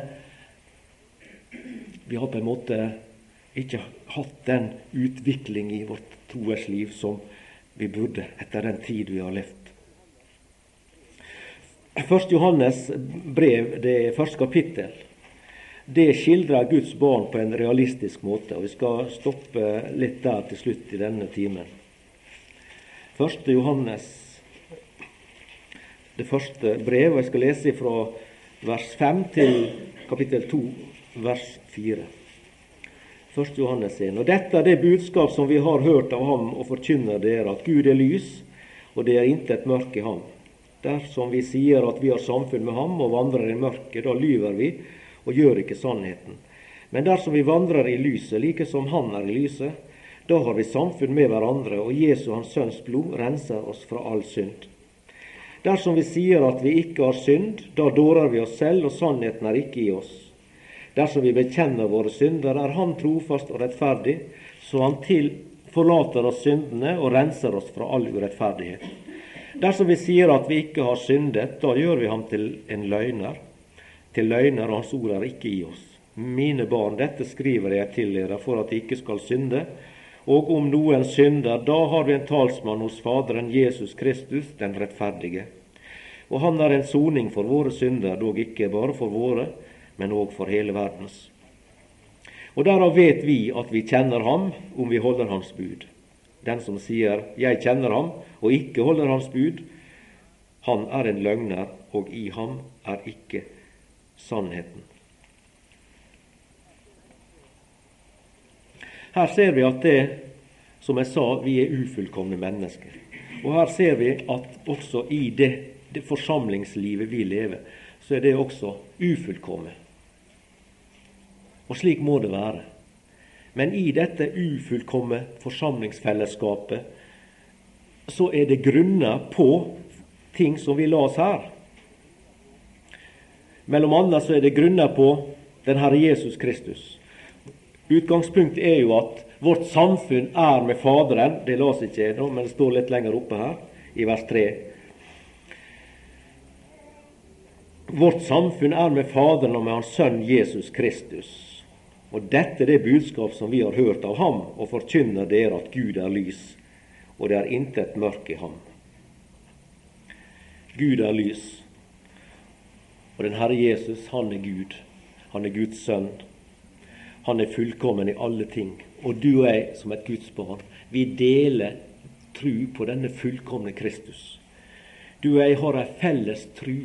Vi har på en måte ikke hatt den utvikling i vårt troesliv som vi burde etter den tid vi har levd. Første Johannes brev, det er første kapittel det skildrer Guds barn på en realistisk måte. og Vi skal stoppe litt der til slutt i denne timen. Første Johannes, det første brevet. jeg skal lese fra vers 5 til kapittel 2, vers 4. Første Johannes 1. Og dette er det budskap som vi har hørt av ham og forkynner dere, at Gud er lys, og det er intet mørk i ham. Dersom vi sier at vi har samfunn med ham og vandrer i mørket, da lyver vi og gjør ikke sannheten. Men dersom vi vandrer i lyset, like som Han er i lyset, da har vi samfunn med hverandre, og Jesu Hans Sønns blod renser oss fra all synd. Dersom vi sier at vi ikke har synd, da dårer vi oss selv, og sannheten er ikke i oss. Dersom vi bekjenner våre synder, er Han trofast og rettferdig, så Han til forlater oss syndene og renser oss fra all urettferdighet. Dersom vi sier at vi ikke har syndet, da gjør vi ham til en løgner, til løgner, og hans ord er ikke i oss. Mine barn, dette skriver jeg til dere for at de ikke skal synde. Og om noen synder, da har vi en talsmann hos Faderen, Jesus Kristus, den rettferdige. Og han er en soning for våre synder, dog ikke bare for våre, men òg for hele verdens. Og derav vet vi at vi kjenner ham, om vi holder hans bud. Den som sier 'jeg kjenner ham', og ikke holder hans bud, han er en løgner, og i ham er ikke sannheten. Her ser vi at det, som jeg sa, vi er ufullkomne mennesker. Og her ser vi at også i det, det forsamlingslivet vi lever, så er det også ufullkomment. Og slik må det være. Men i dette ufullkomne forsamlingsfellesskapet så er det grunner på ting som vi la oss her. Mellom annet så er det grunner på den Herre Jesus Kristus. Utgangspunktet er jo at vårt samfunn er med Faderen. Det las ikke jeg, men det står litt lenger oppe her, i vers 3. Vårt samfunn er med Faderen og med Hans Sønn Jesus Kristus. Og dette er det budskap som vi har hørt av ham, og forkynner dere at Gud er lys, og det er intet mørk i ham. Gud er lys, og den Herre Jesus, han er Gud. Han er Guds sønn. Han er fullkommen i alle ting. Og du og jeg, som et Guds barn, vi deler tru på denne fullkomne Kristus. Du og jeg har ei felles tru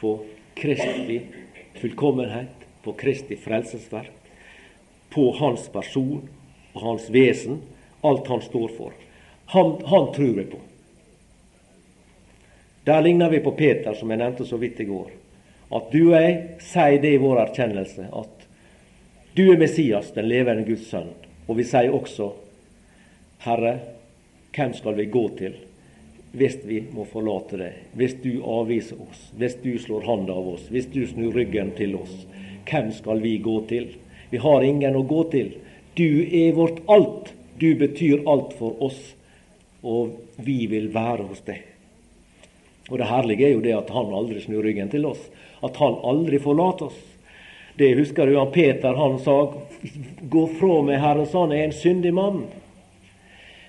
på Kristi fullkommenhet, på Kristi frelsesverk, på Hans person og Hans vesen, alt Han står for. Han, han tror jeg på. Der ligner vi på Peter, som jeg nevnte så vidt i går. At du og jeg sier det i vår erkjennelse, at du er Messias, den levende Guds sønn. Og vi sier også, Herre, hvem skal vi gå til? hvis vi må forlate deg, hvis du avviser oss, hvis du slår hånda av oss, hvis du snur ryggen til oss, hvem skal vi gå til? Vi har ingen å gå til. Du er vårt alt. Du betyr alt for oss, og vi vil være hos deg. Og Det herlige er jo det at han aldri snur ryggen til oss, at han aldri forlater oss. Det husker du han Peter han sa 'Gå fra meg, Herre', sa han er en syndig mann.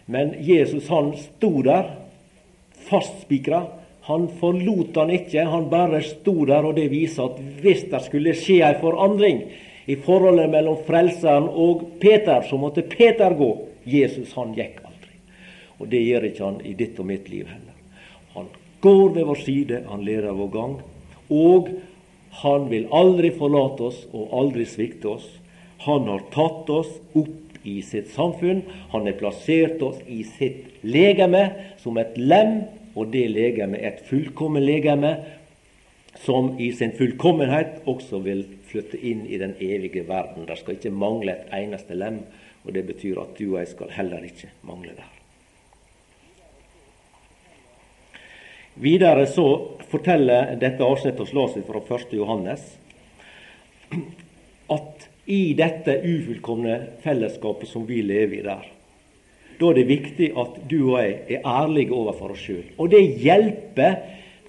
Men Jesus han sto der fastspikra. Han forlot han ikke, han bare sto der, og det viser at hvis det skulle skje ei forandring i forholdet mellom Frelseren og Peter, så måtte Peter gå. Jesus han gikk aldri. Og det gjør ikke han i ditt og mitt liv heller. Går ved vår side, han leder vår gang. Og han vil aldri forlate oss og aldri svikte oss. Han har tatt oss opp i sitt samfunn. Han har plassert oss i sitt legeme som et lem og det legeme et fullkomment legeme som i sin fullkommenhet også vil flytte inn i den evige verden. Det skal ikke mangle et eneste lem, og det betyr at du og jeg skal heller ikke mangle der. Videre så forteller dette avsnittet oss las fra 1. Johannes at i dette ufullkomne fellesskapet som vi lever i der, da er det viktig at du og jeg er ærlige overfor oss sjøl. Og det hjelper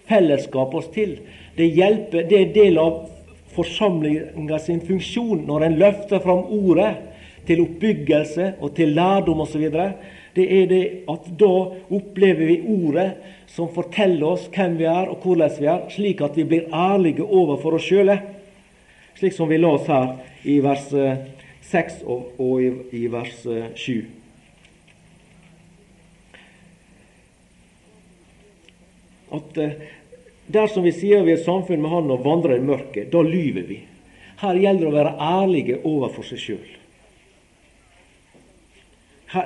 fellesskapet oss til. Det, hjelper, det er del av forsamlinga sin funksjon når en løfter fram ordet til oppbyggelse og til lærdom osv. Det er det at da opplever vi ordet som forteller oss hvem vi er og hvordan vi er, slik at vi blir ærlige overfor oss sjøle. Slik som vi la oss her i vers 6 og, og i, vers 7. at eh, dersom vi sier vi er samfunn med Han og vandrer i mørket, da lyver vi. Her gjelder det å være ærlige overfor seg sjøl.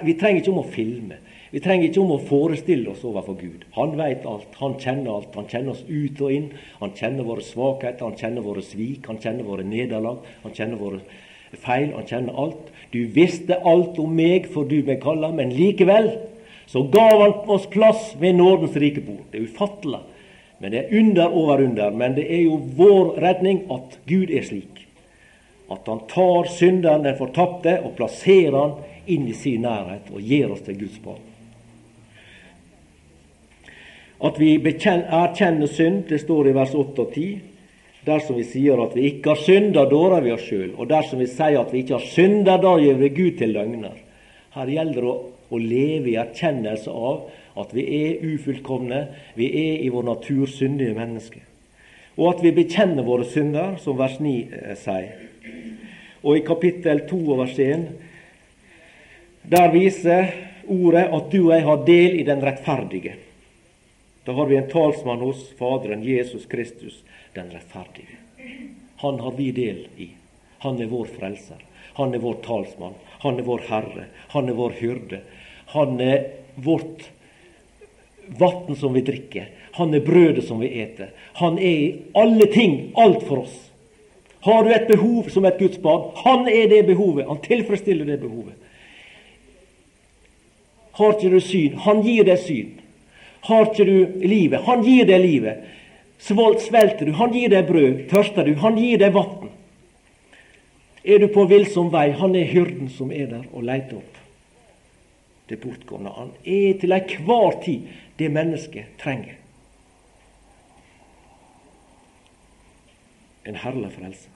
Vi trenger ikke om å filme. Vi trenger ikke om å forestille oss overfor Gud. Han vet alt, han kjenner alt. Han kjenner oss ut og inn. Han kjenner våre svakheter, han kjenner våre svik, han kjenner våre nederlag, han kjenner våre feil. Han kjenner alt. Du visste alt om meg for du meg kaller, men likevel så gav han oss plass ved nådens rike bord. Det er ufattelig. Men det er under over under. Men det er jo vår redning at Gud er slik. At han tar synderen, den fortapte, og plasserer han inn i sin nærhet og gir oss til Guds barn. At vi erkjenner synd, det står i vers 8 og 10. Dersom vi sier at vi ikke har synda, dårer vi oss sjøl. Og dersom vi sier at vi ikke har synda, da gjør vi Gud til løgner. Her gjelder det å å leve i erkjennelse av at vi er ufullkomne, vi er i vår natur syndige mennesker. Og at vi bekjenner våre synder, som vers 9 eh, sier. Og i kapittel 2 og vers 1 der viser ordet at du og jeg har del i den rettferdige. Da har vi en talsmann hos Faderen, Jesus Kristus, den rettferdige. Han har vi del i. Han er vår frelser. Han er vår talsmann. Han er vår Herre. Han er vår hyrde. Han er vårt vann som vi drikker. Han er brødet som vi eter. Han er i alle ting alt for oss. Har du et behov som et Guds barn, han er det behovet. Han tilfredsstiller det behovet. Har ikke du syn, han gir deg syn. Har ikke du livet, han gir deg livet. Svolt svelter du, han gir deg brød. Tørster du, han gir deg vann. Er du på villsom vei, han er hyrden som er der og leiter opp det bortgående. Han er til enhver tid det mennesket trenger. En herlig frelser.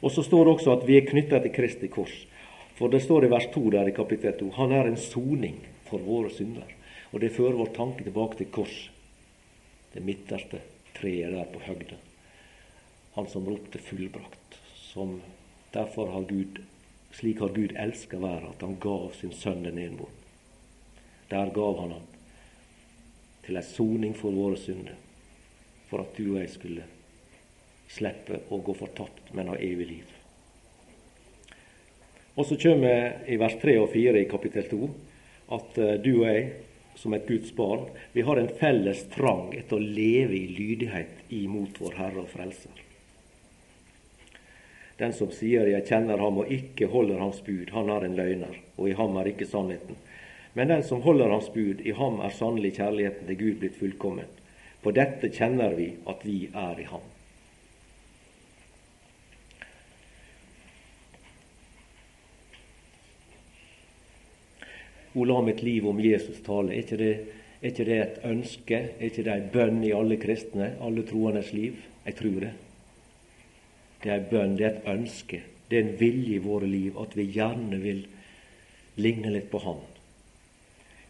Og så står det også at vi er knytta til Kristi kors. For det står i vers 2 der i kapittel 2 han er en soning for våre synder. Og det fører vår tanke tilbake til kors, det midterste treet der på høgda. Han som ropte 'fullbrakt'. Som derfor har Gud, slik har Gud elska verden, at han gav sin sønn den enbåren. Der gav han han til ei soning for våre synder, for at du og jeg skulle slippe å gå fortapt, men ha evig liv. Og så kommer i vers 3 og 4 i kapittel 2 at eh, du og jeg, som et Guds barn, vi har en felles trang etter å leve i lydighet imot vår Herre og Frelser. Den som sier 'jeg kjenner ham' og ikke holder hans bud, han er en løgner, og i ham er ikke sannheten. Men den som holder hans bud, i ham er sannelig kjærligheten til Gud blitt fullkommen. På dette kjenner vi at vi er i ham. O la mitt liv om Jesus tale. Er ikke, det, er ikke det et ønske? Er ikke det en bønn i alle kristne, alle troendes liv? Jeg tror det. Det er en bønn, det er et ønske. Det er en vilje i våre liv at vi gjerne vil ligne litt på Han.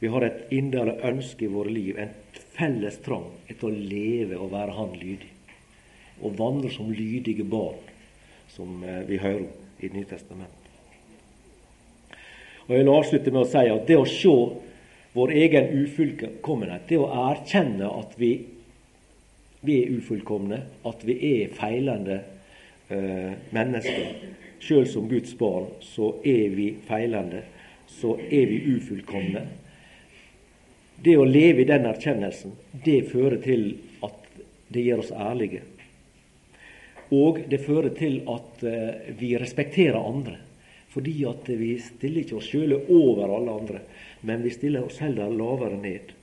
Vi har et inderlig ønske i våre liv, en felles trang etter å leve og være Han lydig. Og vandre som lydige barn, som eh, vi hører om i Nytestamentet. Og Jeg vil avslutte med å si at det å se vår egen ufullkommenhet, det å erkjenne at vi, vi er ufullkomne, at vi er feilende eh, mennesker Sjøl som Guds barn så er vi feilende, så er vi ufullkomne. Det å leve i den erkjennelsen, det fører til at det gjør oss ærlige. Og det fører til at eh, vi respekterer andre. Fordi at vi stiller ikke oss sjøle over alle andre, men vi stiller oss heller lavere ned.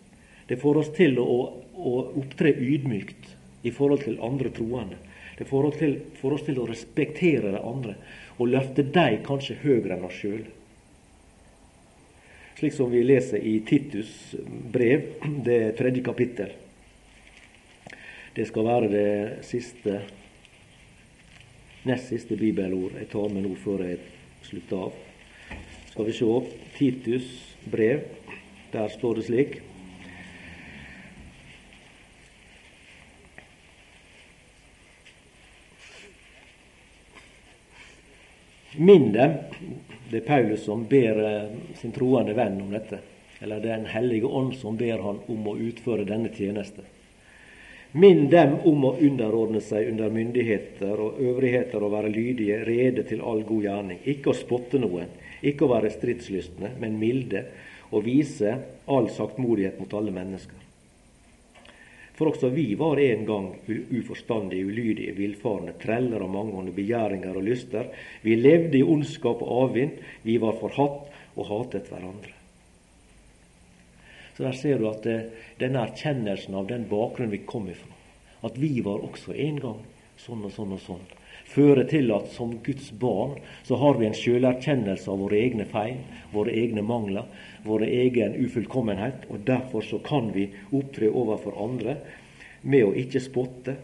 Det får oss til å, å opptre ydmykt i forhold til andre troende. Det får oss, til, får oss til å respektere de andre og løfte dem kanskje høyere enn oss sjøl. Slik som vi leser i Titus brev, det tredje kapittel. Det skal være det siste, nest siste bibelord jeg tar med nå før jeg slutte av. Skal vi se Titus brev. Der står det slik. Minn Det er Paulus som ber eh, sin troende venn om dette. Eller det er Den hellige ånd som ber han om å utføre denne tjeneste. Minn dem om å underordne seg under myndigheter og øvrigheter og være lydige, rede til all god gjerning. Ikke å spotte noen, ikke å være stridslystne, men milde, og vise all saktmodighet mot alle mennesker. For også vi var en gang uforstandige, ulydige, villfarne, treller av mangeånde begjæringer og lyster. Vi levde i ondskap og avvind, vi var forhatt og hatet hverandre. Så der ser du at det, denne erkjennelsen av den bakgrunnen vi kom ifra, at vi var også en gang sånn og sånn og sånn, fører til at som Guds barn så har vi en sjølerkjennelse av våre egne feil, våre egne mangler, våre egen ufullkommenhet. Og derfor så kan vi opptre overfor andre med å ikke spotte,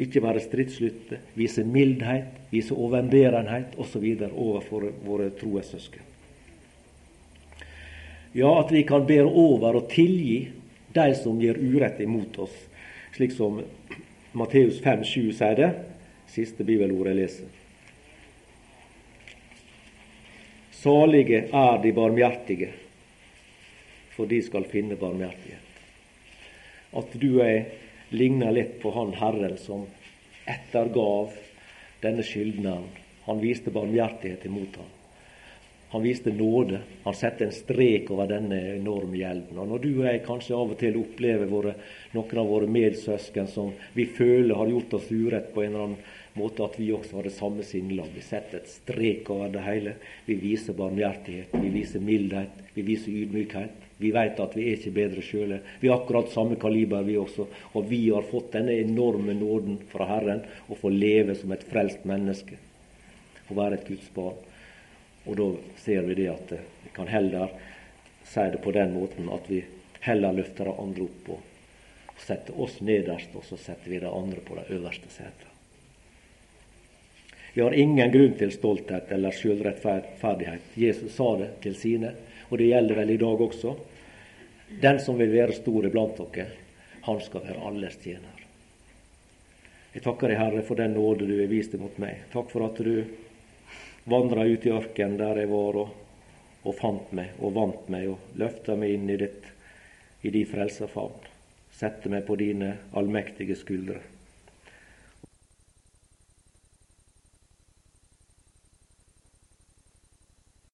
ikke være stridslytte, vise mildhet, vise overbærenhet osv. overfor våre troessøsken. Ja, at vi kan bære over og tilgi de som gjør urett imot oss, slik som Matteus 5,7 sier det, siste bibelordet jeg leser. Salige er de barmhjertige, for de skal finne barmhjertighet. At du jeg ligner litt på Han Herren som ettergav denne skyldneren. Han viste barmhjertighet imot ham. Han viste nåde. Han satte en strek over denne enorme gjelden. Og Når du og jeg kanskje av og til opplever våre, noen av våre medsøsken som vi føler har gjort oss urett på en eller annen måte, at vi også har det samme sinnelag. Vi setter et strek over det hele. Vi viser barmhjertighet, vi viser mildhet, vi viser ydmykhet. Vi vet at vi er ikke bedre sjøl. Vi er akkurat samme kaliber, vi også. Og vi har fått denne enorme nåden fra Herren å få leve som et frelst menneske. Å være et Guds barn. Og da ser vi det at vi kan heller si det på den måten at vi heller løfter andre opp og setter oss nederst, og så setter vi de andre på de øverste setene. Vi har ingen grunn til stolthet eller selvrettferdighet. Jesus sa det til sine, og det gjelder vel i dag også. Den som vil være stor iblant dere, han skal være alles tjener. Jeg takker deg, Herre, for den nåde du har vist mot meg. Takk for at du vandra ut i ørkenen der jeg var, og, og, fant meg og vant meg og løfta meg inn i, ditt, i din frelserfavn. Sette meg på dine allmektige skuldre.